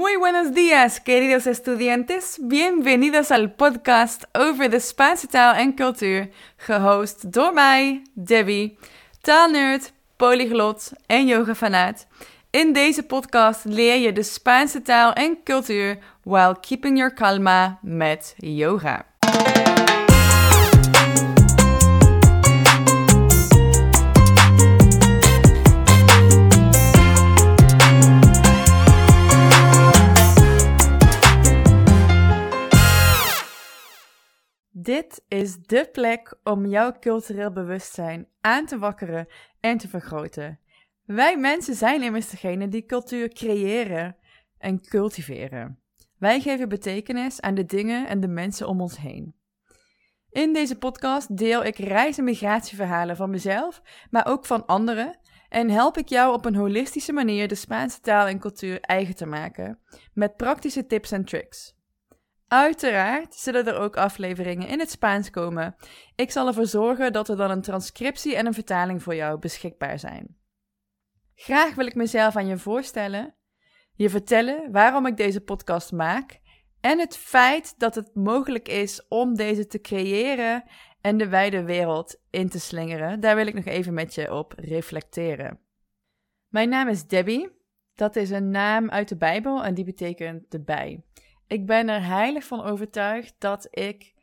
Muy buenos días, queridos estudiantes. Bienvenidos al podcast over de Spaanse taal en cultuur, gehost door mij, Debbie, taalnerd, polyglot en yogafanaat. In deze podcast leer je de Spaanse taal en cultuur while keeping your calma met yoga. Dit is de plek om jouw cultureel bewustzijn aan te wakkeren en te vergroten. Wij mensen zijn immers degene die cultuur creëren en cultiveren. Wij geven betekenis aan de dingen en de mensen om ons heen. In deze podcast deel ik reis- en migratieverhalen van mezelf, maar ook van anderen, en help ik jou op een holistische manier de Spaanse taal en cultuur eigen te maken, met praktische tips en tricks. Uiteraard zullen er ook afleveringen in het Spaans komen. Ik zal ervoor zorgen dat er dan een transcriptie en een vertaling voor jou beschikbaar zijn. Graag wil ik mezelf aan je voorstellen, je vertellen waarom ik deze podcast maak en het feit dat het mogelijk is om deze te creëren en de wijde wereld in te slingeren. Daar wil ik nog even met je op reflecteren. Mijn naam is Debbie. Dat is een naam uit de Bijbel en die betekent de bij. Ik ben er heilig van overtuigd dat ik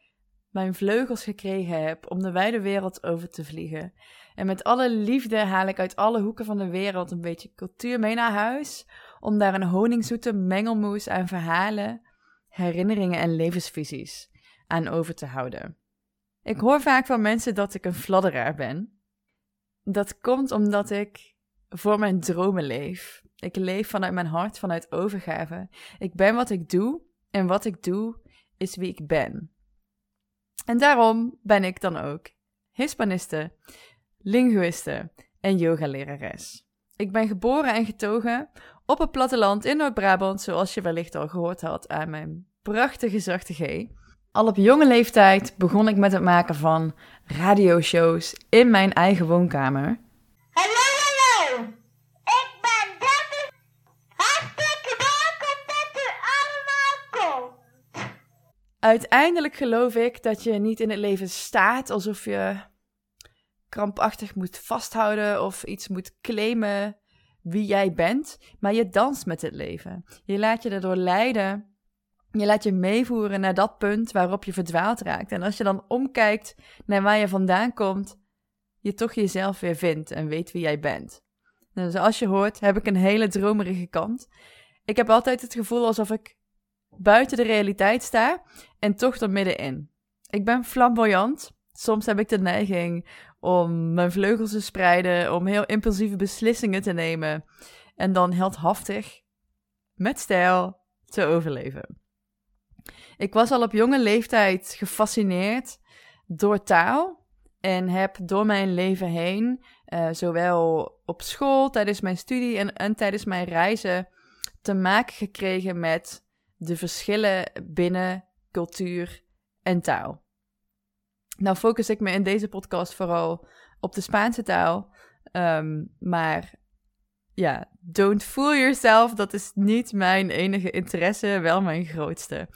mijn vleugels gekregen heb om de wijde wereld over te vliegen. En met alle liefde haal ik uit alle hoeken van de wereld een beetje cultuur mee naar huis, om daar een honingzoete mengelmoes aan verhalen, herinneringen en levensvisies aan over te houden. Ik hoor vaak van mensen dat ik een fladderaar ben. Dat komt omdat ik voor mijn dromen leef. Ik leef vanuit mijn hart, vanuit overgave. Ik ben wat ik doe en wat ik doe is wie ik ben. En daarom ben ik dan ook Hispaniste, linguiste en yogalerares. Ik ben geboren en getogen op het platteland in Noord-Brabant, zoals je wellicht al gehoord had aan mijn prachtige zachte G. Al op jonge leeftijd begon ik met het maken van radioshows in mijn eigen woonkamer. Uiteindelijk geloof ik dat je niet in het leven staat alsof je krampachtig moet vasthouden of iets moet claimen wie jij bent, maar je danst met het leven. Je laat je erdoor leiden. Je laat je meevoeren naar dat punt waarop je verdwaald raakt. En als je dan omkijkt naar waar je vandaan komt, je toch jezelf weer vindt en weet wie jij bent. Nou, zoals je hoort, heb ik een hele dromerige kant. Ik heb altijd het gevoel alsof ik buiten de realiteit sta en toch er middenin. Ik ben flamboyant. Soms heb ik de neiging om mijn vleugels te spreiden, om heel impulsieve beslissingen te nemen en dan heldhaftig, met stijl, te overleven. Ik was al op jonge leeftijd gefascineerd door taal en heb door mijn leven heen, eh, zowel op school, tijdens mijn studie en, en tijdens mijn reizen, te maken gekregen met de verschillen binnen cultuur en taal. Nou focus ik me in deze podcast vooral op de Spaanse taal. Ehm, maar ja, don't fool yourself. Dat is niet mijn enige interesse, wel mijn grootste.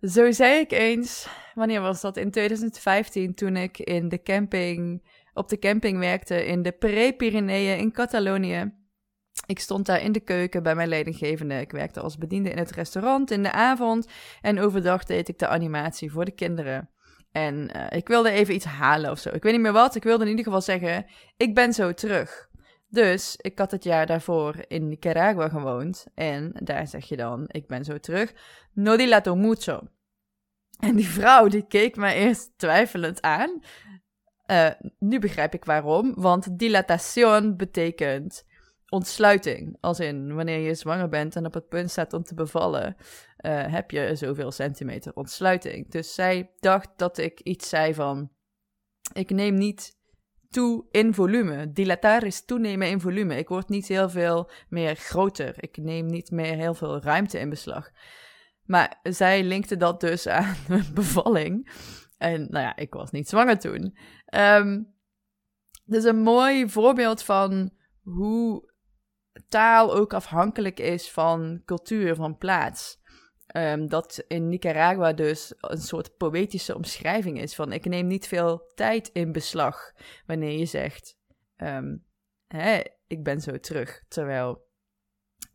Zo zei ik eens, wanneer was dat? In 2015, toen ik in de camping, op de camping werkte in de Pre-Pyreneeën in Catalonië. Ik stond daar in de keuken bij mijn leidinggevende. Ik werkte als bediende in het restaurant in de avond. En overdag deed ik de animatie voor de kinderen. En uh, ik wilde even iets halen of zo. Ik weet niet meer wat. Ik wilde in ieder geval zeggen: ik ben zo terug. Dus ik had het jaar daarvoor in Nicaragua gewoond. En daar zeg je dan: ik ben zo terug. No dilato mucho. En die vrouw die keek me eerst twijfelend aan. Uh, nu begrijp ik waarom. Want dilatación betekent ontsluiting. Als in wanneer je zwanger bent en op het punt staat om te bevallen, uh, heb je zoveel centimeter ontsluiting. Dus zij dacht dat ik iets zei van: ik neem niet toe in volume. Dilatar is toenemen in volume. Ik word niet heel veel meer groter. Ik neem niet meer heel veel ruimte in beslag. Maar zij linkte dat dus aan bevalling. En nou ja, ik was niet zwanger toen. Um, dus een mooi voorbeeld van hoe taal ook afhankelijk is van cultuur, van plaats. Ehm, dat in Nicaragua dus een soort poëtische omschrijving is van ik neem niet veel tijd in beslag wanneer je zegt ehm, hè, ik ben zo terug. Terwijl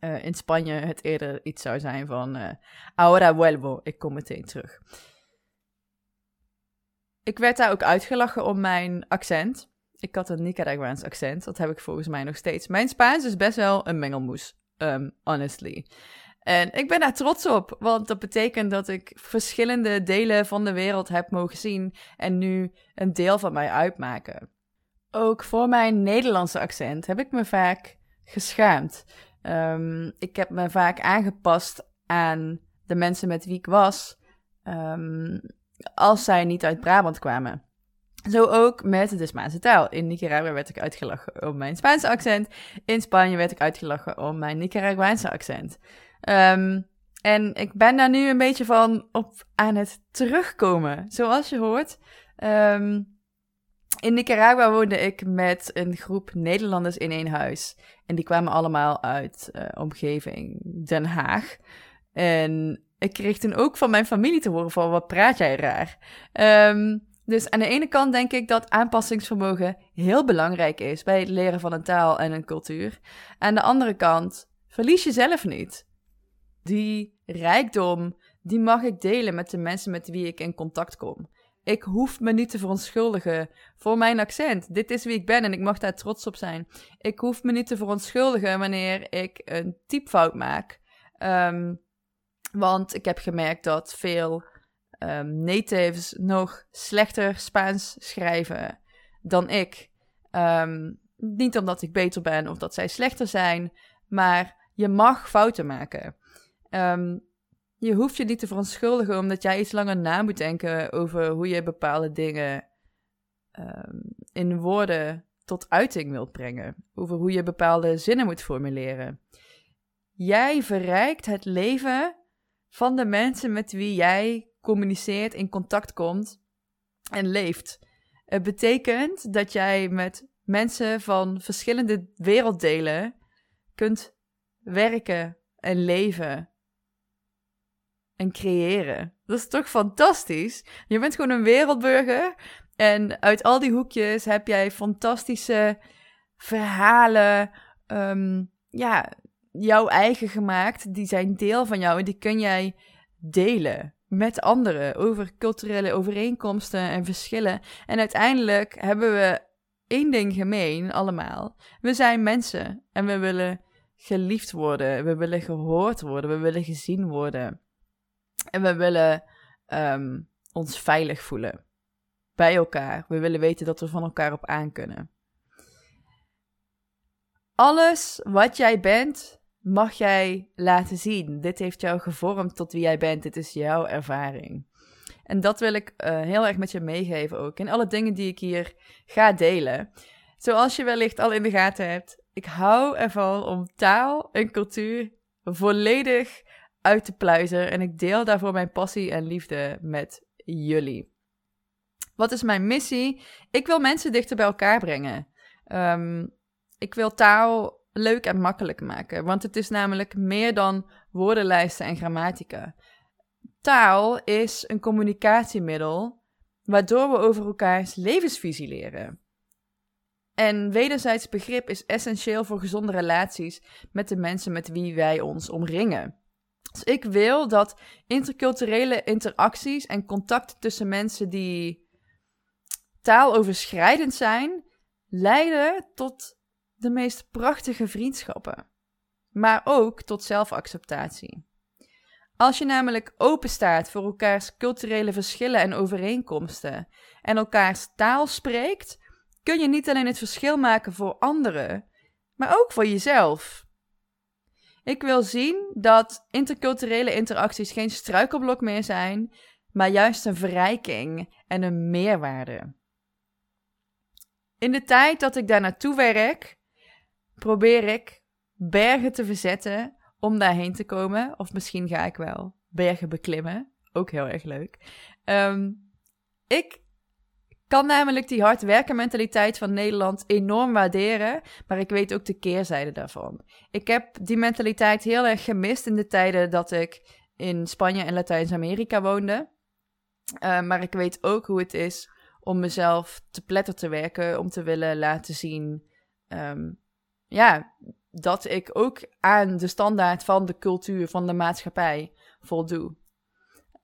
uh, in Spanje het eerder iets zou zijn van uh, ahora vuelvo, ik kom meteen terug. Ik werd daar ook uitgelachen om mijn accent. Ik had een Nicaraguaans accent, dat heb ik volgens mij nog steeds. Mijn Spaans is best wel een mengelmoes, um, honestly. En ik ben daar trots op, want dat betekent dat ik verschillende delen van de wereld heb mogen zien en nu een deel van mij uitmaken. Ook voor mijn Nederlandse accent heb ik me vaak geschaamd. Um, ik heb me vaak aangepast aan de mensen met wie ik was, um, als zij niet uit Brabant kwamen. Zo ook met de Spaanse taal. In Nicaragua werd ik uitgelachen om mijn Spaanse accent. In Spanje werd ik uitgelachen om mijn Nicaraguaanse accent. Um, en ik ben daar nu een beetje van op aan het terugkomen. Zoals je hoort. Um, in Nicaragua woonde ik met een groep Nederlanders in één huis. En die kwamen allemaal uit uh, omgeving Den Haag. En ik kreeg toen ook van mijn familie te horen van, wat praat jij raar? Um, dus aan de ene kant denk ik dat aanpassingsvermogen heel belangrijk is bij het leren van een taal en een cultuur. Aan de andere kant, verlies jezelf niet. Die rijkdom, die mag ik delen met de mensen met wie ik in contact kom. Ik hoef me niet te verontschuldigen voor mijn accent. Dit is wie ik ben en ik mag daar trots op zijn. Ik hoef me niet te verontschuldigen wanneer ik een typfout maak. Um, want ik heb gemerkt dat veel um, natives nog slechter Spaans schrijven dan ik. Um, niet omdat ik beter ben of dat zij slechter zijn, maar je mag fouten maken. Um, je hoeft je niet te verontschuldigen omdat jij iets langer na moet denken over hoe je bepaalde dingen in woorden tot uiting wilt brengen. Over hoe je bepaalde zinnen moet formuleren. Jij verrijkt het leven van de mensen met wie jij communiceert, in contact komt en leeft. Het betekent dat jij met mensen van verschillende werelddelen kunt werken en leven en creëren. Dat is toch fantastisch? Je bent gewoon een wereldburger en uit al die hoekjes heb jij fantastische verhalen, um, ja, jouw eigen gemaakt. Die zijn deel van jou en die kun jij delen met anderen over culturele overeenkomsten en verschillen. En uiteindelijk hebben we één ding gemeen, allemaal. We zijn mensen en we willen geliefd worden, we willen gehoord worden, we willen gezien worden. En we willen um, ons veilig voelen bij elkaar. We willen weten dat we van elkaar op aan kunnen. Alles wat jij bent, mag jij laten zien. Dit heeft jou gevormd tot wie jij bent. Dit is jouw ervaring. En dat wil ik uh, heel erg met je meegeven ook. In alle dingen die ik hier ga delen. Zoals je wellicht al in de gaten hebt, ik hou ervan om taal en cultuur volledig uit te pluizen. En ik deel daarvoor mijn passie en liefde met jullie. Wat is mijn missie? Ik wil mensen dichter bij elkaar brengen. Um, ik wil taal leuk en makkelijk maken. Want het is namelijk meer dan woordenlijsten en grammatica. Taal is een communicatiemiddel waardoor we over elkaars levensvisie leren. En wederzijds begrip is essentieel voor gezonde relaties met de mensen met wie wij ons omringen. Dus ik wil dat interculturele interacties en contacten tussen mensen die taaloverschrijdend zijn, leiden tot de meest prachtige vriendschappen, maar ook tot zelfacceptatie. Als je namelijk open staat voor elkaars culturele verschillen en overeenkomsten en elkaars taal spreekt, kun je niet alleen het verschil maken voor anderen, maar ook voor jezelf. Ik wil zien dat interculturele interacties geen struikelblok meer zijn, maar juist een verrijking en een meerwaarde. In de tijd dat ik daar naartoe werk, probeer ik bergen te verzetten om daarheen te komen. Of misschien ga ik wel bergen beklimmen. Ook heel erg leuk. Um, ik kan namelijk die hard werken mentaliteit van Nederland enorm waarderen, maar ik weet ook de keerzijde daarvan. Ik heb die mentaliteit heel erg gemist in de tijden dat ik in Spanje en Latijns-Amerika woonde. Uh, maar ik weet ook hoe het is om mezelf te pletter te werken, om te willen laten zien, um, ja, dat ik ook aan de standaard van de cultuur, van de maatschappij voldoe.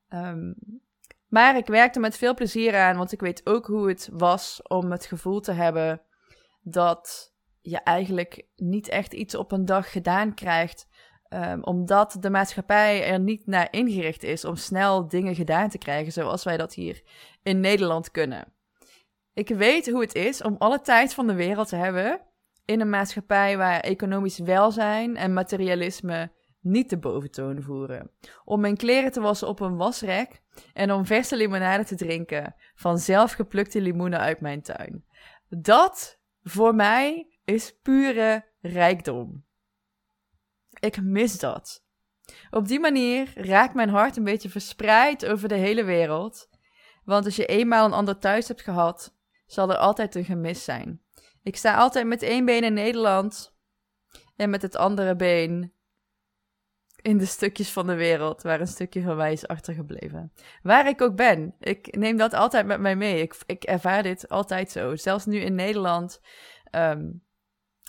Um, maar ik werkte met veel plezier aan, want ik weet ook hoe het was om het gevoel te hebben dat je eigenlijk niet echt iets op een dag gedaan krijgt. Um, omdat de maatschappij er niet naar ingericht is om snel dingen gedaan te krijgen zoals wij dat hier in Nederland kunnen. Ik weet hoe het is om alle tijd van de wereld te hebben in een maatschappij waar economisch welzijn en materialisme niet de boventoon voeren. Om mijn kleren te wassen op een wasrek en om verse limonade te drinken van zelfgeplukte limoenen uit mijn tuin. Dat voor mij is pure rijkdom. Ik mis dat. Op die manier raakt mijn hart een beetje verspreid over de hele wereld. Want als je eenmaal een ander thuis hebt gehad, zal er altijd een gemis zijn. Ik sta altijd met één been in Nederland en met het andere been in de stukjes van de wereld waar een stukje van mij is achtergebleven. Waar ik ook ben, ik neem dat altijd met mij mee. Ik, ik ervaar dit altijd zo. Zelfs nu in Nederland ehm,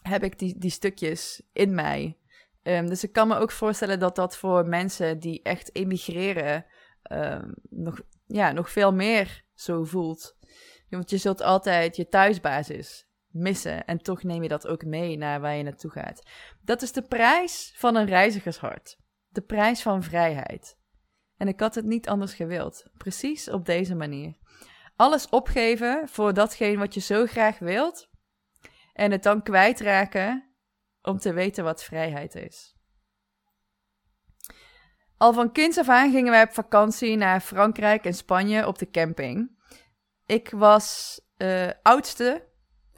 heb ik die, die stukjes in mij. Um, dus ik kan me ook voorstellen dat dat voor mensen die echt emigreren um, nog, ja, nog veel meer zo voelt. Want je zult altijd je thuisbasis missen en toch neem je dat ook mee naar waar je naartoe gaat. Dat is de prijs van een reizigershart. De prijs van vrijheid. En ik had het niet anders gewild. Precies op deze manier. Alles opgeven voor datgene wat je zo graag wilt. En het dan kwijtraken om te weten wat vrijheid is. Al van kinds af aan gingen wij op vakantie naar Frankrijk en Spanje op de camping. Ik was uh, oudste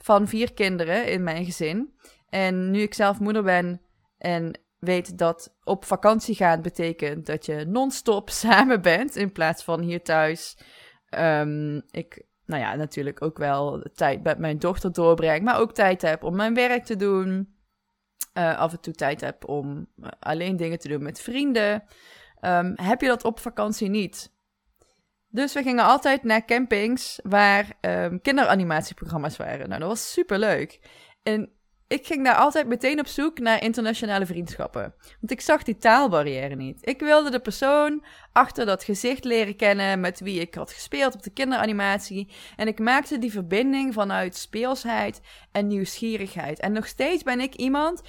van vier kinderen in mijn gezin. En nu ik zelf moeder ben en weet dat op vakantie gaan betekent dat je non-stop samen bent in plaats van hier thuis. Um, ik, nou ja, natuurlijk ook wel tijd met mijn dochter doorbreng, maar ook tijd heb om mijn werk te doen. Uh, af en toe tijd heb om uh, alleen dingen te doen met vrienden. Um, heb je dat op vakantie niet? Dus we gingen altijd naar campings waar um, kinderanimatieprogramma's waren. Nou, dat was super leuk. En ik ging daar altijd meteen op zoek naar internationale vriendschappen. Want ik zag die taalbarrière niet. Ik wilde de persoon achter dat gezicht leren kennen met wie ik had gespeeld op de kinderanimatie. En ik maakte die verbinding vanuit speelsheid en nieuwsgierigheid. En nog steeds ben ik iemand.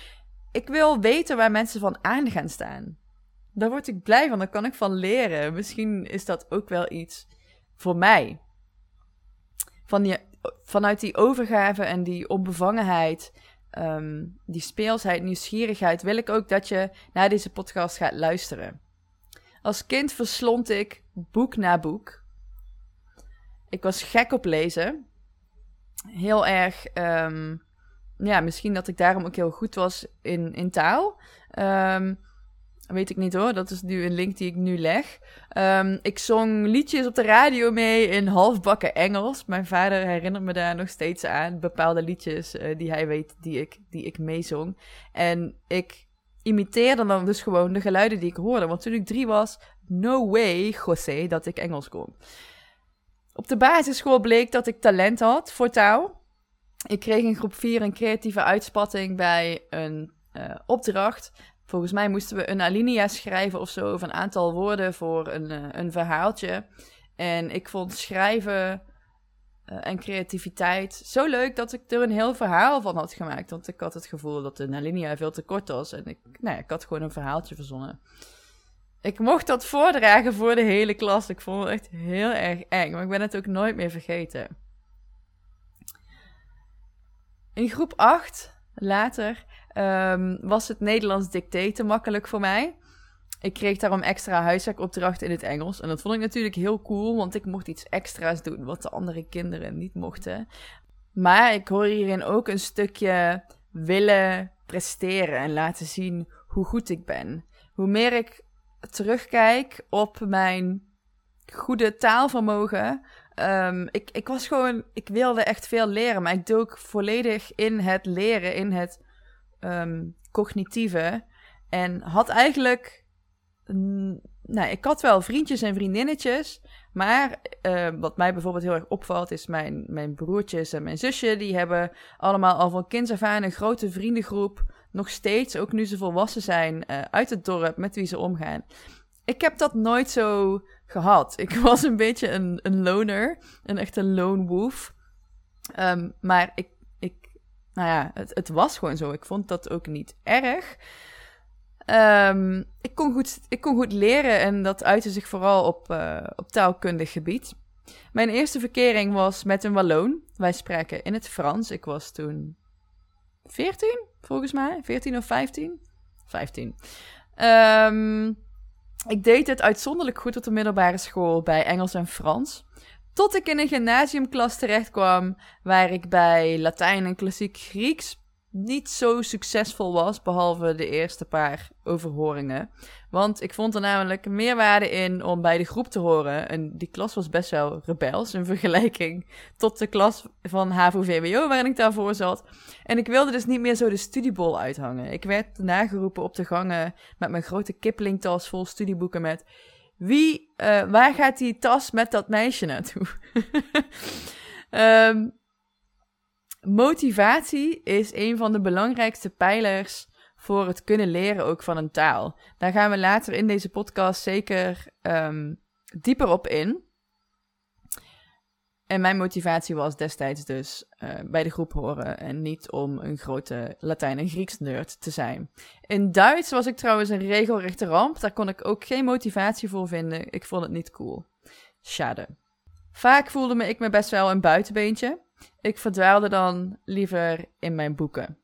Ik wil weten waar mensen van aan gaan staan. Daar word ik blij van, daar kan ik van leren. Misschien is dat ook wel iets voor mij. Van die, vanuit die overgave en die onbevangenheid um, die speelsheid, nieuwsgierigheid, wil ik ook dat je naar deze podcast gaat luisteren. Als kind verslond ik boek na boek. Ik was gek op lezen. Heel erg, um, ja, misschien dat ik daarom ook heel goed was in, in taal. Um, Weet ik niet hoor, dat is nu een link die ik nu leg. Um, ik zong liedjes op de radio mee in halfbakken Engels. Mijn vader herinnert me daar nog steeds aan. Bepaalde liedjes uh, die hij weet die ik, die ik meezong. En ik imiteerde dan dus gewoon de geluiden die ik hoorde. Want toen ik drie was, no way, José, dat ik Engels kon. Op de basisschool bleek dat ik talent had voor taal. Ik kreeg in groep 4 een creatieve uitspatting bij een uh, opdracht Volgens mij moesten we een alinea schrijven of zo, of een aantal woorden voor een, uh, een verhaaltje. En ik vond schrijven uh, en creativiteit zo leuk dat ik er een heel verhaal van had gemaakt. Want ik had het gevoel dat de alinea veel te kort was. En ik, nou ja, ik had gewoon een verhaaltje verzonnen. Ik mocht dat voordragen voor de hele klas. Ik vond het echt heel erg eng, maar ik ben het ook nooit meer vergeten. In groep 8, later, um, was het Nederlands dicté te makkelijk voor mij. Ik kreeg daarom extra huiswerkopdrachten in het Engels. En dat vond ik natuurlijk heel cool, want ik mocht iets extra's doen wat de andere kinderen niet mochten. Maar ik hoor hierin ook een stukje willen presteren en laten zien hoe goed ik ben. Hoe meer ik terugkijk op mijn goede taalvermogen, Ehm, ik, ik was gewoon, ik wilde echt veel leren, maar ik dook volledig in het leren, in het ehm, cognitieve. En had eigenlijk, nou, ik had wel vriendjes en vriendinnetjes, maar eh, wat mij bijvoorbeeld heel erg opvalt, is mijn, mijn broertjes en mijn zusje, die hebben allemaal al van kinds af aan een grote vriendengroep, nog steeds, ook nu ze volwassen zijn, eh, uit het dorp met wie ze omgaan. Ik heb dat nooit zo gehad. Ik was een beetje een, een loner, een echte lone wolf. Ehm, maar ik, ik, nou ja, het, het was gewoon zo. Ik vond dat ook niet erg. Ehm, ik, kon goed, ik kon goed leren en dat uitte zich vooral op, uh, op taalkundig gebied. Mijn eerste verkering was met een Walloon. Wij spraken in het Frans. Ik was toen 14, volgens mij. 14 of 15? 15. Um, ik deed het uitzonderlijk goed op de middelbare school bij Engels en Frans. Tot ik in een gymnasiumklas terecht kwam waar ik bij Latijn en klassiek Grieks niet zo succesvol was, behalve de eerste paar overhoringen. Want ik vond er namelijk meerwaarde in om bij de groep te horen. En die klas was best wel rebels in vergelijking tot de klas van HAVO-VWO waarin ik daarvoor zat. En ik wilde dus niet meer zo de studiebol uithangen. Ik werd nageroepen op de gangen met mijn grote Kipling-tas vol studieboeken met... Wie, uh, waar gaat die tas met dat meisje naartoe? um, Motivatie is een van de belangrijkste pijlers voor het kunnen leren ook van een taal. Daar gaan we later in deze podcast zeker um, dieper op in. En mijn motivatie was destijds dus uh, bij de groep horen en niet om een grote Latijn- en Grieks nerd te zijn. In Duits was ik trouwens een regelrechte ramp. Daar kon ik ook geen motivatie voor vinden. Ik vond het niet cool. Schade. Vaak voelde me ik me best wel een buitenbeentje. Ik verdwaalde dan liever in mijn boeken.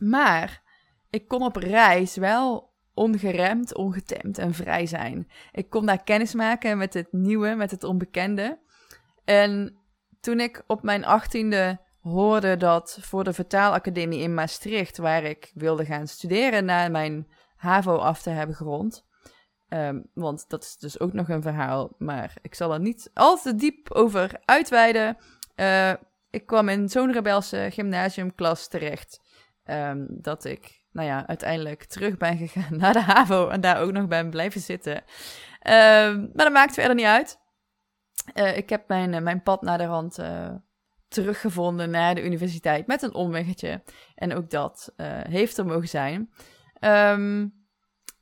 Maar ik kon op reis wel ongeremd, ongetemd en vrij zijn. Ik kon daar kennis maken met het nieuwe, met het onbekende. En toen ik op mijn achttiende hoorde dat voor de vertaalacademie in Maastricht, waar ik wilde gaan studeren na mijn HAVO af te hebben gerond. Um, want dat is dus ook nog een verhaal, maar ik zal er niet al te diep over uitweiden. Uh, ik kwam in zo'n rebelse gymnasiumklas terecht. Um, dat ik, nou ja, uiteindelijk terug ben gegaan naar de HAVO en daar ook nog ben blijven zitten. Um, maar dat maakt verder niet uit. Uh, ik heb mijn, uh, mijn pad naar de rand uh, teruggevonden naar de universiteit met een omweggetje. En ook dat heeft er mogen zijn. Um,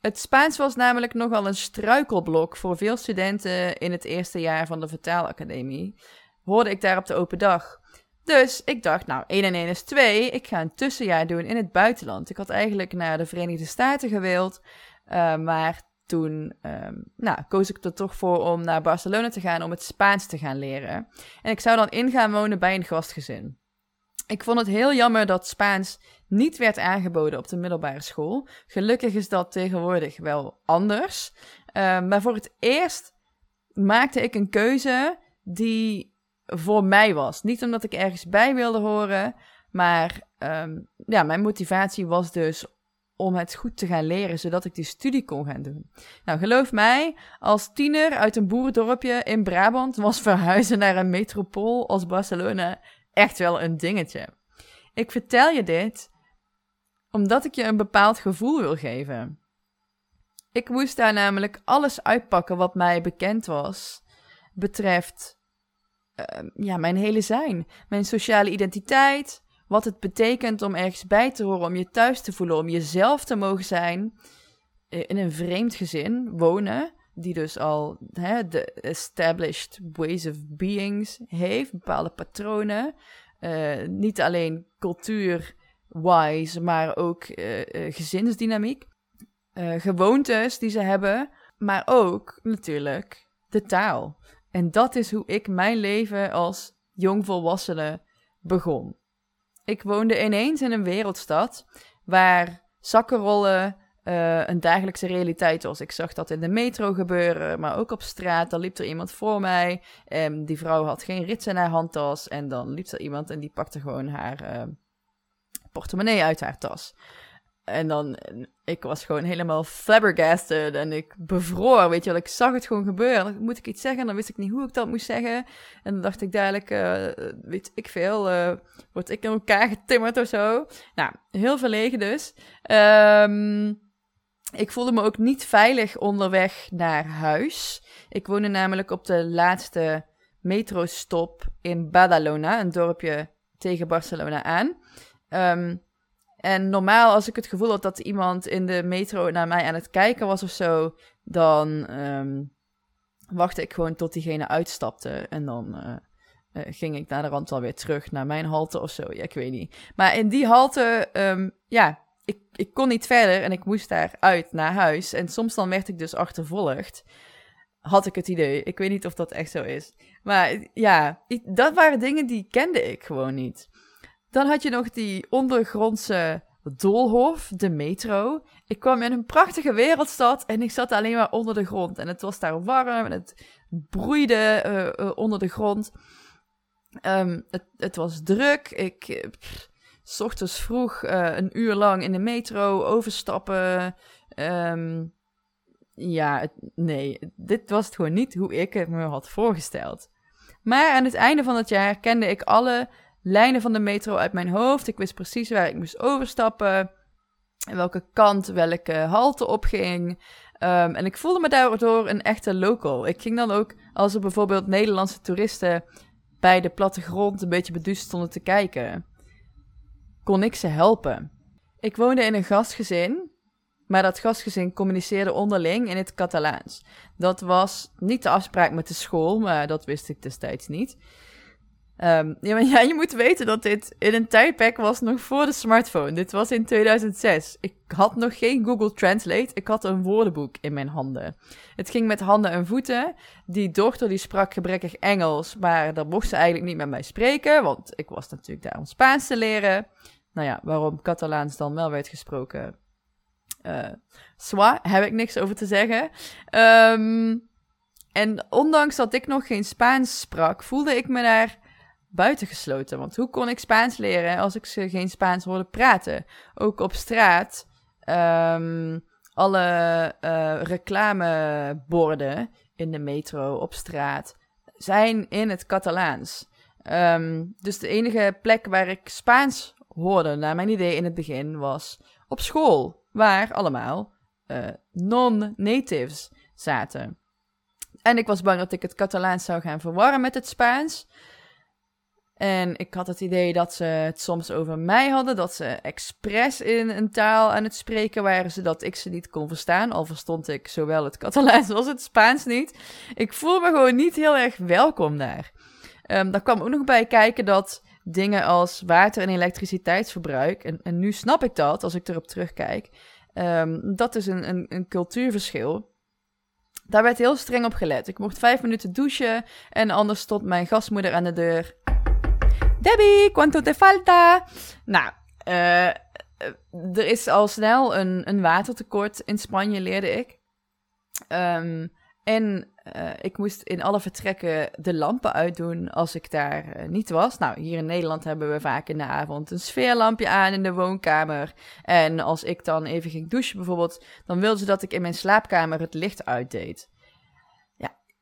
het Spaans was namelijk nogal een struikelblok voor veel studenten in het eerste jaar van de vertaalacademie. Hoorde ik daar op de open dag. Dus ik dacht, nou, 1 en 1 is 2. Ik ga een tussenjaar doen in het buitenland. Ik had eigenlijk naar de Verenigde Staten gewild. Uh, maar toen um, nou, koos ik er toch voor om naar Barcelona te gaan om het Spaans te gaan leren. En ik zou dan in gaan wonen bij een gastgezin. Ik vond het heel jammer dat Spaans niet werd aangeboden op de middelbare school. Gelukkig is dat tegenwoordig wel anders. Uh, maar voor het eerst maakte ik een keuze die voor mij was. Niet omdat ik ergens bij wilde horen, maar um, ja, mijn motivatie was dus om het goed te gaan leren, zodat ik die studie kon gaan doen. Nou, geloof mij, als tiener uit een boerendorpje in Brabant was verhuizen naar een metropool als Barcelona echt wel een dingetje. Ik vertel je dit omdat ik je een bepaald gevoel wil geven. Ik moest daar namelijk alles uitpakken wat mij bekend was, betreft uh, ja, mijn hele zijn. Mijn sociale identiteit, wat het betekent om ergens bij te horen, om je thuis te voelen, om jezelf te mogen zijn. Eh, in een vreemd gezin wonen, die dus al hè, de established ways of beings heeft, bepaalde patronen. Uh, niet alleen cultuur-wise, maar ook uh, gezinsdynamiek. gewoontes die ze hebben, maar ook natuurlijk de taal. En dat is hoe ik mijn leven als jongvolwassene begon. Ik woonde ineens in een wereldstad waar zakkenrollen uh, een dagelijkse realiteit was. Ik zag dat in de metro gebeuren, maar ook op straat. Dan liep er iemand voor mij. En die vrouw had geen rits in haar handtas. En dan liep er iemand en die pakte gewoon haar uh, portemonnee uit haar tas. En dan, ik was gewoon helemaal flabbergasted en ik bevroor, weet je wel. Ik zag het gewoon gebeuren. Moet ik iets zeggen, dan wist ik niet hoe ik dat moest zeggen. En dan dacht ik dadelijk, uh, weet ik veel, uh, word ik in elkaar getimmerd of zo. Nou, heel verlegen dus. Um, ik voelde me ook niet veilig onderweg naar huis. Ik woonde namelijk op de laatste metrostop in Badalona, een dorpje tegen Barcelona aan. Um, en normaal, als ik het gevoel had dat iemand in de metro naar mij aan het kijken was of zo, dan um, wachtte ik gewoon tot diegene uitstapte. En dan uh, uh, ging ik naar de rand wel weer terug naar mijn halte of zo. Ja, ik weet niet. Maar in die halte, um, ja, ik, ik kon niet verder en ik moest daar uit naar huis. En soms dan werd ik dus achtervolgd. Had ik het idee. Ik weet niet of dat echt zo is. Maar ja, dat waren dingen die kende ik gewoon niet. Dan had je nog die ondergrondse doolhof, de metro. Ik kwam in een prachtige wereldstad en ik zat alleen maar onder de grond. En het was daar warm en het broeide uh, uh, onder de grond. Um, het, het, was druk. Ik, pff, s ochtends vroeg een uur lang in de metro overstappen. Um, ja, nee, dit was het gewoon niet hoe ik het me had voorgesteld. Maar aan het einde van het jaar kende ik alle lijnen van de metro uit mijn hoofd. Ik wist precies waar ik moest overstappen. En welke kant welke halte opging. Um, en ik voelde me daardoor een echte local. Ik ging dan ook, als er bijvoorbeeld Nederlandse toeristen bij de plattegrond een beetje beduust stonden te kijken, kon ik ze helpen. Ik woonde in een gastgezin, maar dat gastgezin communiceerde onderling in het Catalaans. Dat was niet de afspraak met de school, maar dat wist ik destijds niet. Um, ja, je moet weten dat dit in een tijdperk was nog voor de smartphone. Dit was in 2006. Ik had nog geen Google Translate. Ik had een woordenboek in mijn handen. Het ging met handen en voeten. Die dochter die sprak gebrekkig Engels, maar daar mocht ze eigenlijk niet met mij spreken, want ik was natuurlijk daar om Spaans te leren. Nou ja, waarom Catalaans dan wel werd gesproken, uh, heb ik niks over te zeggen. Um, en ondanks dat ik nog geen Spaans sprak, voelde ik me daar buitengesloten. Want hoe kon ik Spaans leren als ik ze geen Spaans hoorde praten? Ook op straat, um, alle uh, reclameborden in de metro op straat zijn in het Catalaans. Um, dus de enige plek waar ik Spaans hoorde, naar mijn idee in het begin, was op school, waar allemaal uh, non-natives zaten. En ik was bang dat ik het Catalaans zou gaan verwarren met het Spaans. En ik had het idee dat ze het soms over mij hadden, dat ze expres in een taal aan het spreken waren, zodat ik ze niet kon verstaan. Al verstond ik zowel het Catalaans als het Spaans niet. Ik voel me gewoon niet heel erg welkom daar. Um, daar kwam ook nog bij kijken dat dingen als water- en elektriciteitsverbruik, en, en nu snap ik dat als ik erop terugkijk, um, dat is een, een, een cultuurverschil. Daar werd heel streng op gelet. Ik mocht vijf minuten douchen en anders stond mijn gastmoeder aan de deur. Debbie, quanto te falta? Nou, uh, er is al snel een, een watertekort in Spanje, leerde ik. Um, en uh, ik moest in alle vertrekken de lampen uitdoen als ik daar uh, niet was. Nou, hier in Nederland hebben we vaak in de avond een sfeerlampje aan in de woonkamer. En als ik dan even ging douchen bijvoorbeeld, dan wilden ze dat ik in mijn slaapkamer het licht uitdeed.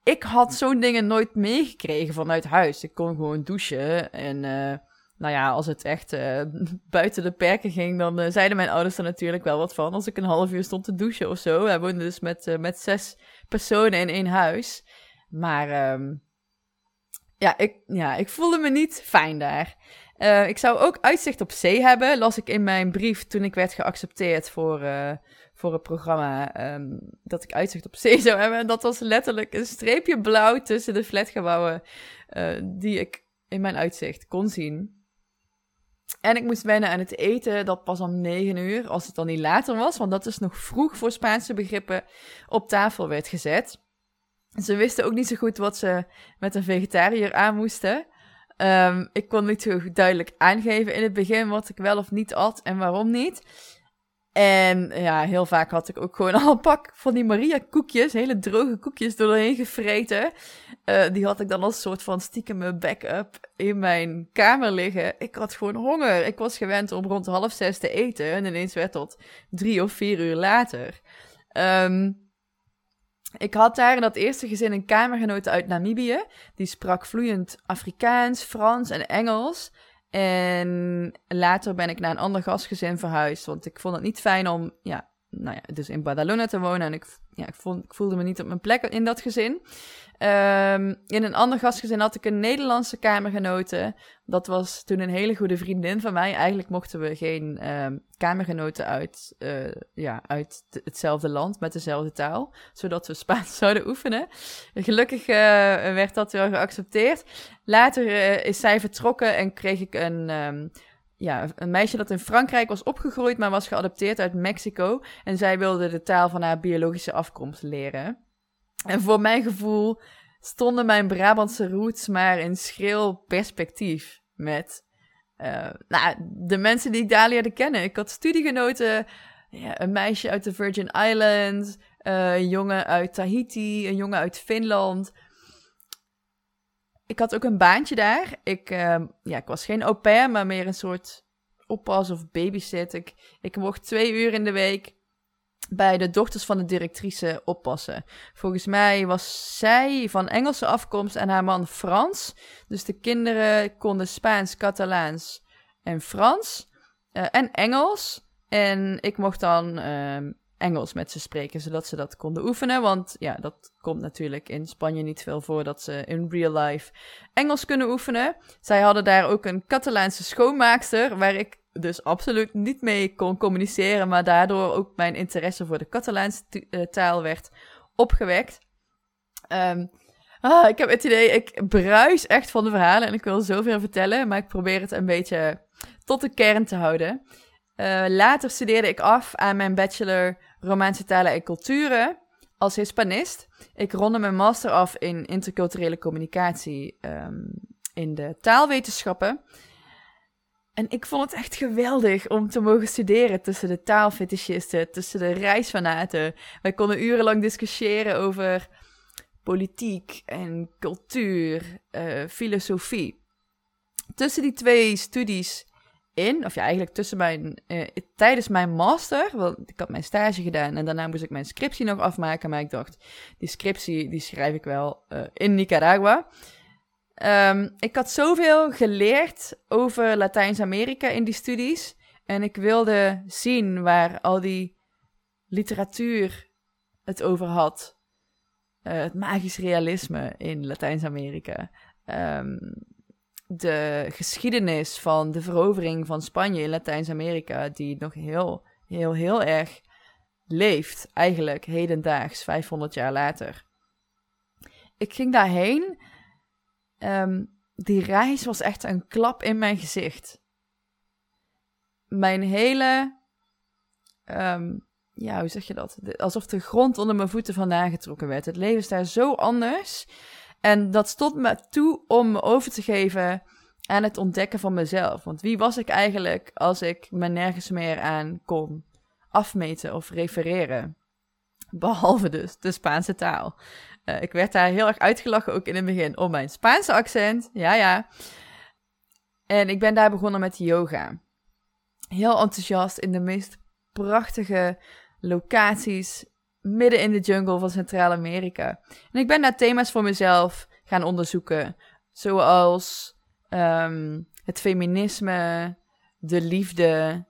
Ik had zo'n dingen nooit meegekregen vanuit huis. Ik kon gewoon douchen en... Uh, nou ja, als het echt uh, buiten de perken ging, dan uh, zeiden mijn ouders er natuurlijk wel wat van. Als ik een half uur stond te douchen of zo. We woonden dus met, met zes personen in één huis. Maar um, ja, ik, ja, ik voelde me niet fijn daar. ik zou ook uitzicht op zee hebben, las ik in mijn brief toen ik werd geaccepteerd voor, voor het programma. Um, dat ik uitzicht op zee zou hebben. En dat was letterlijk een streepje blauw tussen de flatgebouwen die ik in mijn uitzicht kon zien. En ik moest wennen aan het eten, dat pas om 9 uur, als het dan niet later was, want dat is nog vroeg voor Spaanse begrippen, op tafel werd gezet. Ze wisten ook niet zo goed wat ze met een vegetariër aan moesten. Um, ik kon niet zo duidelijk aangeven in het begin wat ik wel of niet at en waarom niet. En ja, heel vaak had ik ook gewoon al een pak van die Maria koekjes, hele droge koekjes doorheen gevreten. Uh, die had ik dan als soort van stiekem backup in mijn kamer liggen. Ik had gewoon honger. Ik was gewend om rond half zes te eten en ineens werd dat drie of vier uur later. Um, ik had daar in dat eerste gezin een kamergenote uit Namibië. Die sprak vloeiend Afrikaans, Frans en Engels. En later ben ik naar een ander gastgezin verhuisd. Want ik vond het niet fijn om, ja, nou ja, dus in Badalona te wonen. En ik, ja, ik, voelde me niet op mijn plek in dat gezin. Um, in een ander gastgezin had ik een Nederlandse kamergenote. Dat was toen een hele goede vriendin van mij. Eigenlijk mochten we geen um, kamergenoten uit, uh, ja, uit hetzelfde land met dezelfde taal. Zodat we Spaans zouden oefenen. Gelukkig uh, werd dat wel geaccepteerd. Later uh, is zij vertrokken en kreeg ik een... Um, ja, een meisje dat in Frankrijk was opgegroeid, maar was geadopteerd uit Mexico. En zij wilde de taal van haar biologische afkomst leren. En voor mijn gevoel stonden mijn Brabantse roots maar in schril perspectief met uh, nou, de mensen die ik daar leerde kennen. Ik had studiegenoten, ja, een meisje uit de Virgin Islands, uh, een jongen uit Tahiti, een jongen uit Finland. Ik had ook een baantje daar. Ik, uh, ja, ik was geen au pair, maar meer een soort oppas of babysit. Ik, ik mocht twee uur in de week bij de dochters van de directrice oppassen. Volgens mij was zij van Engelse afkomst en haar man Frans. Dus de kinderen konden Spaans, Catalaans en Frans. Uh, en Engels. En ik mocht dan uh, Engels met ze spreken, zodat ze dat konden oefenen. Want ja, dat komt natuurlijk in Spanje niet veel voor dat ze in real life Engels kunnen oefenen. Zij hadden daar ook een Catalaanse schoonmaakster, waar ik dus absoluut niet mee kon communiceren, maar daardoor ook mijn interesse voor de Catalaanse uh, taal werd opgewekt. Um, ah, ik heb het idee, ik bruis echt van de verhalen en ik wil zoveel vertellen, maar ik probeer het een beetje tot de kern te houden. Uh, later studeerde ik af aan mijn bachelor Romaanse talen en culturen als Hispanist. Ik ronde mijn master af in interculturele communicatie um, in de taalwetenschappen. En ik vond het echt geweldig om te mogen studeren tussen de taalfetischisten, tussen de reisfanaten. Wij konden urenlang discussiëren over politiek en cultuur, uh, filosofie. Tussen die twee studies in, of ja, eigenlijk tussen mijn, uh, tijdens mijn master, want ik had mijn stage gedaan en daarna moest ik mijn scriptie nog afmaken, maar ik dacht, die scriptie die schrijf ik wel uh, in Nicaragua. Um, ik had zoveel geleerd over Latijns-Amerika in die studies. En ik wilde zien waar al die literatuur het over had. Uh, het magisch realisme in Latijns-Amerika. Um, de geschiedenis van de verovering van Spanje in Latijns-Amerika, die nog heel, heel, heel erg leeft, eigenlijk hedendaags, 500 jaar later. Ik ging daarheen Um, die reis was echt een klap in mijn gezicht. Mijn hele. Um, ja, hoe zeg je dat? alsof de grond onder mijn voeten vandaan getrokken werd. Het leven is daar zo anders. En dat stond me toe om me over te geven aan het ontdekken van mezelf. Want wie was ik eigenlijk als ik me nergens meer aan kon afmeten of refereren? Behalve dus de Spaanse taal. Uh, ik werd daar heel erg uitgelachen, ook in het begin, om mijn Spaanse accent. Ja, ja. En ik ben daar begonnen met yoga. Heel enthousiast in de meest prachtige locaties midden in de jungle van Centraal-Amerika. En ik ben daar thema's voor mezelf gaan onderzoeken, zoals um, het feminisme, de liefde.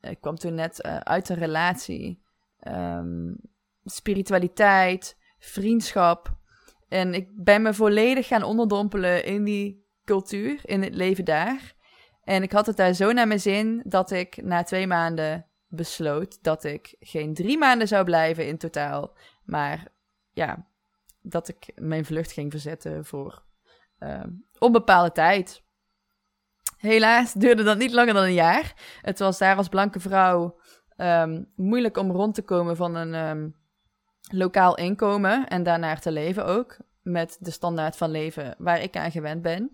Ik kwam toen net uh, uit een relatie, um, spiritualiteit, vriendschap. En ik ben me volledig gaan onderdompelen in die cultuur, in het leven daar. En ik had het daar zo naar mijn zin dat ik na twee maanden besloot dat ik geen drie maanden zou blijven in totaal. Maar ja, dat ik mijn vlucht ging verzetten voor uh, onbepaalde tijd. Helaas duurde dat niet langer dan een jaar. Het was daar als blanke vrouw um, moeilijk om rond te komen van een um, lokaal inkomen en daarnaar te leven ook. Met de standaard van leven waar ik aan gewend ben.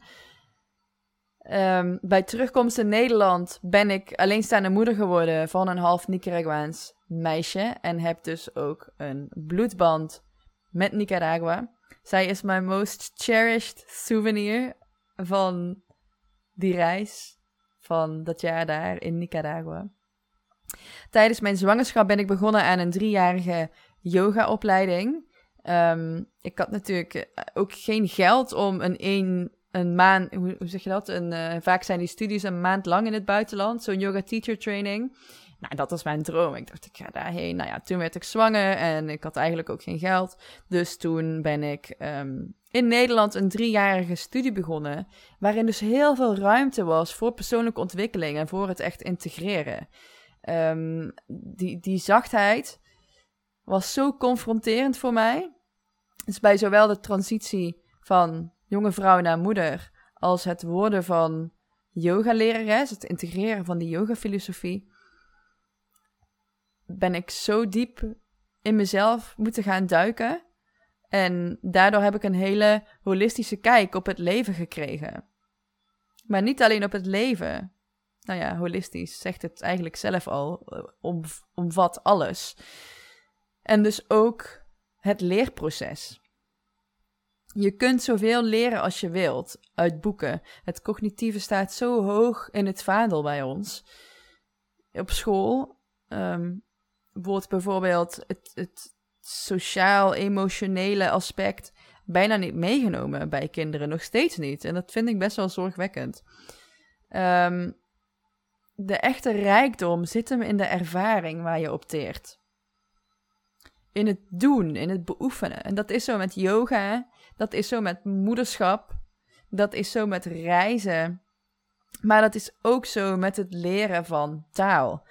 Ehm, bij terugkomst in Nederland ben ik alleenstaande moeder geworden van een half Nicaraguaans meisje. En heb dus ook een bloedband met Nicaragua. Zij is mijn most cherished souvenir van die reis van dat jaar daar in Nicaragua. Tijdens mijn zwangerschap ben ik begonnen aan een driejarige yogaopleiding. Um, ik had natuurlijk eh, ook geen geld om een, een, een maand, hoe, zeg je dat? Een, uh, vaak zijn die studies een maand lang in het buitenland, zo'n yoga teacher training. Nou, dat was mijn droom. Ik dacht, ik ga daarheen. Nou ja, toen werd ik zwanger en ik had eigenlijk ook geen geld. Dus toen ben ik um, in Nederland een driejarige studie begonnen, waarin dus heel veel ruimte was voor persoonlijke ontwikkeling en voor het echt integreren. Um, die, die zachtheid was zo confronterend voor mij. Dus bij zowel de transitie van jonge vrouw naar moeder, als het worden van yoga-lerares, het integreren van die yoga-filosofie, ben ik zo diep in mezelf moeten gaan duiken. En daardoor heb ik een hele holistische kijk op het leven gekregen. Maar niet alleen op het leven. Nou ja, holistisch zegt het eigenlijk zelf al, eh, om, omvat alles. En dus ook het leerproces. Je kunt zoveel leren als je wilt uit boeken. Het cognitieve staat zo hoog in het vaandel bij ons. Op school um, wordt bijvoorbeeld het, het sociaal-emotionele aspect bijna niet meegenomen bij kinderen. Nog steeds niet. En dat vind ik best wel zorgwekkend. Um, de echte rijkdom zit hem in de ervaring waar je opteert. In het doen, in het beoefenen. En dat is zo met yoga, dat is zo met moederschap, dat is zo met reizen. Maar dat is ook zo met het leren van taal.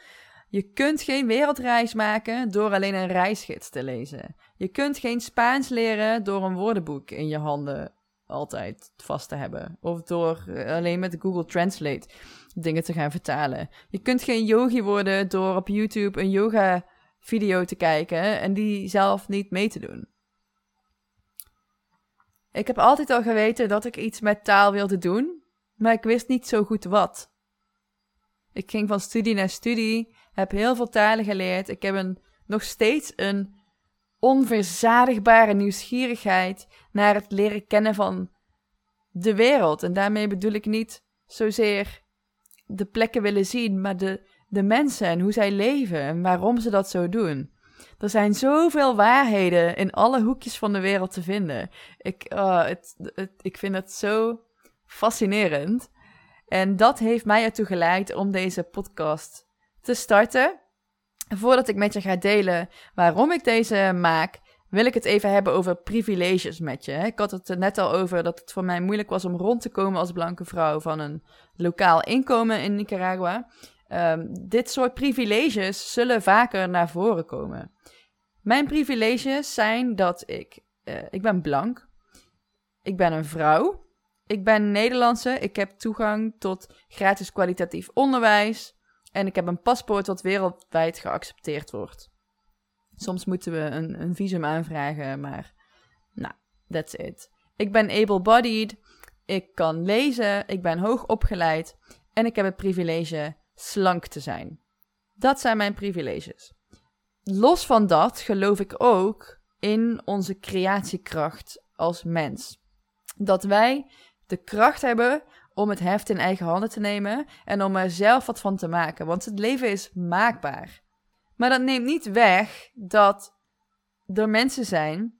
Je kunt geen wereldreis maken door alleen een reisgids te lezen. Je kunt geen Spaans leren door een woordenboek in je handen altijd vast te hebben. Of door eh, alleen met Google Translate dingen te gaan vertalen. Je kunt geen yogi worden door op YouTube een yoga video te kijken en die zelf niet mee te doen. Ik heb altijd al geweten dat ik iets met taal wilde doen, maar ik wist niet zo goed wat. Ik ging van studie naar studie, heb heel veel talen geleerd. Ik heb een, nog steeds een onverzadigbare nieuwsgierigheid naar het leren kennen van de wereld. En daarmee bedoel ik niet zozeer de plekken willen zien, maar de, de mensen en hoe zij leven en waarom ze dat zo doen. Er zijn zoveel waarheden in alle hoekjes van de wereld te vinden. Ik, uh, het, ik vind het zo fascinerend. En dat heeft mij ertoe geleid om deze podcast te starten. Voordat ik met je ga delen waarom ik deze maak, wil ik het even hebben over privileges met je. Ik had het net al over dat het voor mij moeilijk was om rond te komen als blanke vrouw van een lokaal inkomen in Nicaragua. Um, dit soort privileges zullen vaker naar voren komen. Mijn privileges zijn dat ik, uh, ik ben blank, ik ben een vrouw, ik ben Nederlandse, ik heb toegang tot gratis kwalitatief onderwijs. En ik heb een paspoort dat wereldwijd geaccepteerd wordt. Soms moeten we een, een visum aanvragen, maar nou, that's it. Ik ben able-bodied, ik kan lezen, ik ben hoog opgeleid. En ik heb het privilege slank te zijn. Dat zijn mijn privileges. Los van dat geloof ik ook in onze creatiekracht als mens. Dat wij de kracht hebben om het heft in eigen handen te nemen en om er zelf wat van te maken. Want het leven is maakbaar. Maar dat neemt niet weg dat er mensen zijn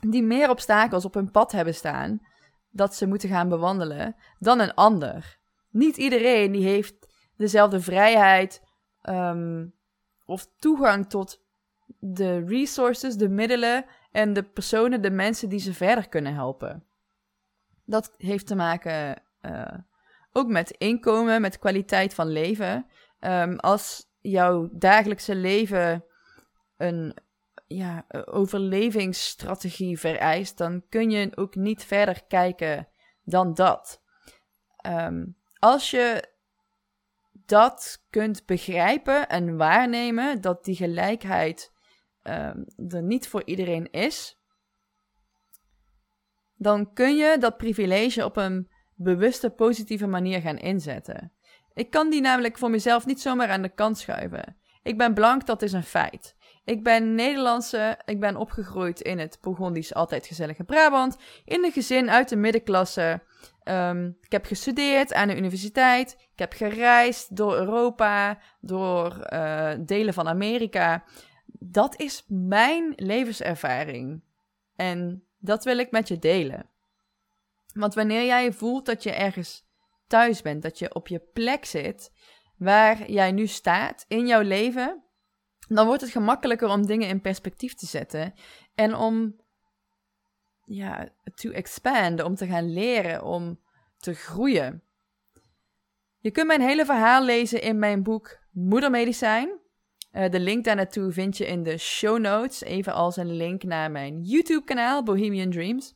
die meer obstakels op hun pad hebben staan dat ze moeten gaan bewandelen dan een ander. Niet iedereen die heeft dezelfde vrijheid um, of toegang tot de resources, de middelen en de personen, de mensen die ze verder kunnen helpen. Dat heeft te maken uh, ook met inkomen, met kwaliteit van leven. Um, als jouw dagelijkse leven een ja, overlevingsstrategie vereist, dan kun je ook niet verder kijken dan dat. Um, als je dat kunt begrijpen en waarnemen, dat die gelijkheid um, er niet voor iedereen is, dan kun je dat privilege op een bewuste positieve manier gaan inzetten. Ik kan die namelijk voor mezelf niet zomaar aan de kant schuiven. Ik ben blank, dat is een feit. Ik ben Nederlandse, ik ben opgegroeid in het Burgondisch altijd gezellige Brabant, in een gezin uit de middenklasse. Ehm, ik heb gestudeerd aan de universiteit, ik heb gereisd door Europa, door eh, delen van Amerika. Dat is mijn levenservaring en dat wil ik met je delen. Want wanneer jij voelt dat je ergens thuis bent, dat je op je plek zit, waar jij nu staat in jouw leven, dan wordt het gemakkelijker om dingen in perspectief te zetten en om ja, to expand, om te gaan leren, om te groeien. Je kunt mijn hele verhaal lezen in mijn boek Moedermedicijn. Uh, de link daar naartoe vind je in de show notes, even als een link naar mijn YouTube-kanaal Bohemian Dreams.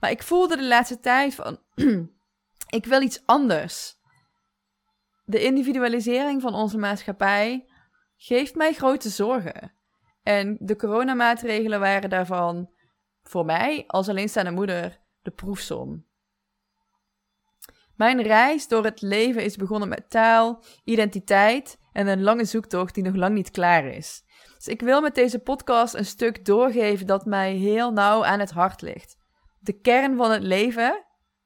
Maar ik voelde de laatste tijd van, ik wil iets anders. De individualisering van onze maatschappij geeft mij grote zorgen. En de coronamaatregelen waren daarvan voor mij als alleenstaande moeder de proefsom. Mijn reis door het leven is begonnen met taal, identiteit en een lange zoektocht die nog lang niet klaar is. Dus ik wil met deze podcast een stuk doorgeven dat mij heel nauw aan het hart ligt. De kern van het leven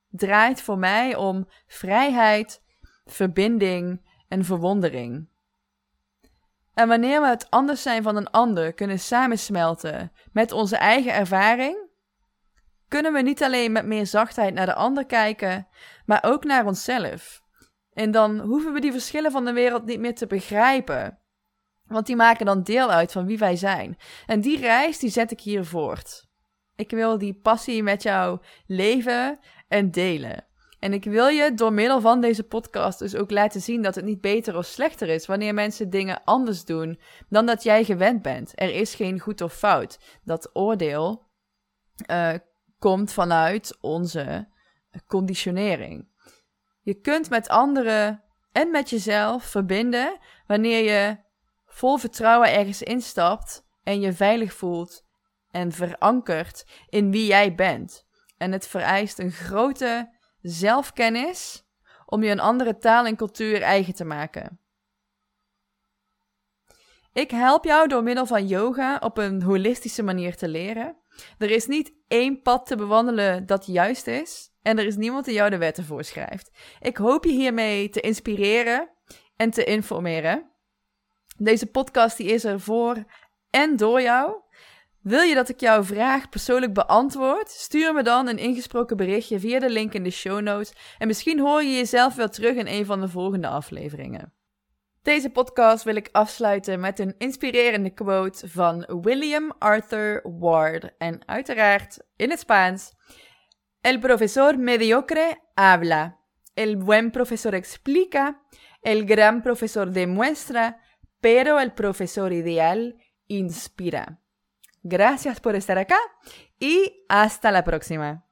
draait voor mij om vrijheid, verbinding en verwondering. En wanneer we het anders zijn van een ander kunnen samensmelten met onze eigen ervaring, kunnen we niet alleen met meer zachtheid naar de ander kijken, maar ook naar onszelf. En dan hoeven we die verschillen van de wereld niet meer te begrijpen. Want die maken dan deel uit van wie wij zijn. En die reis die zet ik hier voort. Ik wil die passie met jou leven en delen. En ik wil je door middel van deze podcast dus ook laten zien dat het niet beter of slechter is wanneer mensen dingen anders doen dan dat jij gewend bent. Er is geen goed of fout. Dat oordeel uh, komt vanuit onze conditionering. Je kunt met anderen en met jezelf verbinden wanneer je vol vertrouwen ergens instapt en je veilig voelt en verankerd in wie jij bent. En het vereist een grote zelfkennis om je een andere taal en cultuur eigen te maken. Ik help jou door middel van yoga op een holistische manier te leren. Er is niet één pad te bewandelen dat juist is en er is niemand die jou de wetten voorschrijft. Ik hoop je hiermee te inspireren en te informeren. Deze podcast die is er voor en door jou. Wil je dat ik jouw vraag persoonlijk beantwoord? Stuur me dan een ingesproken berichtje via de link in de show notes en misschien hoor je jezelf wel terug in een van de volgende afleveringen. Deze podcast wil ik afsluiten met een inspirerende quote van William Arthur Ward en uiteraard in het Spaans. El profesor mediocre habla, el buen profesor explica, el gran profesor demuestra, pero el profesor ideal inspira. Gracias por estar acá y hasta la próxima.